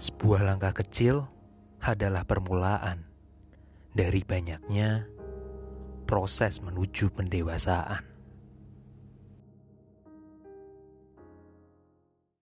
Sebuah langkah kecil adalah permulaan dari banyaknya proses menuju pendewasaan.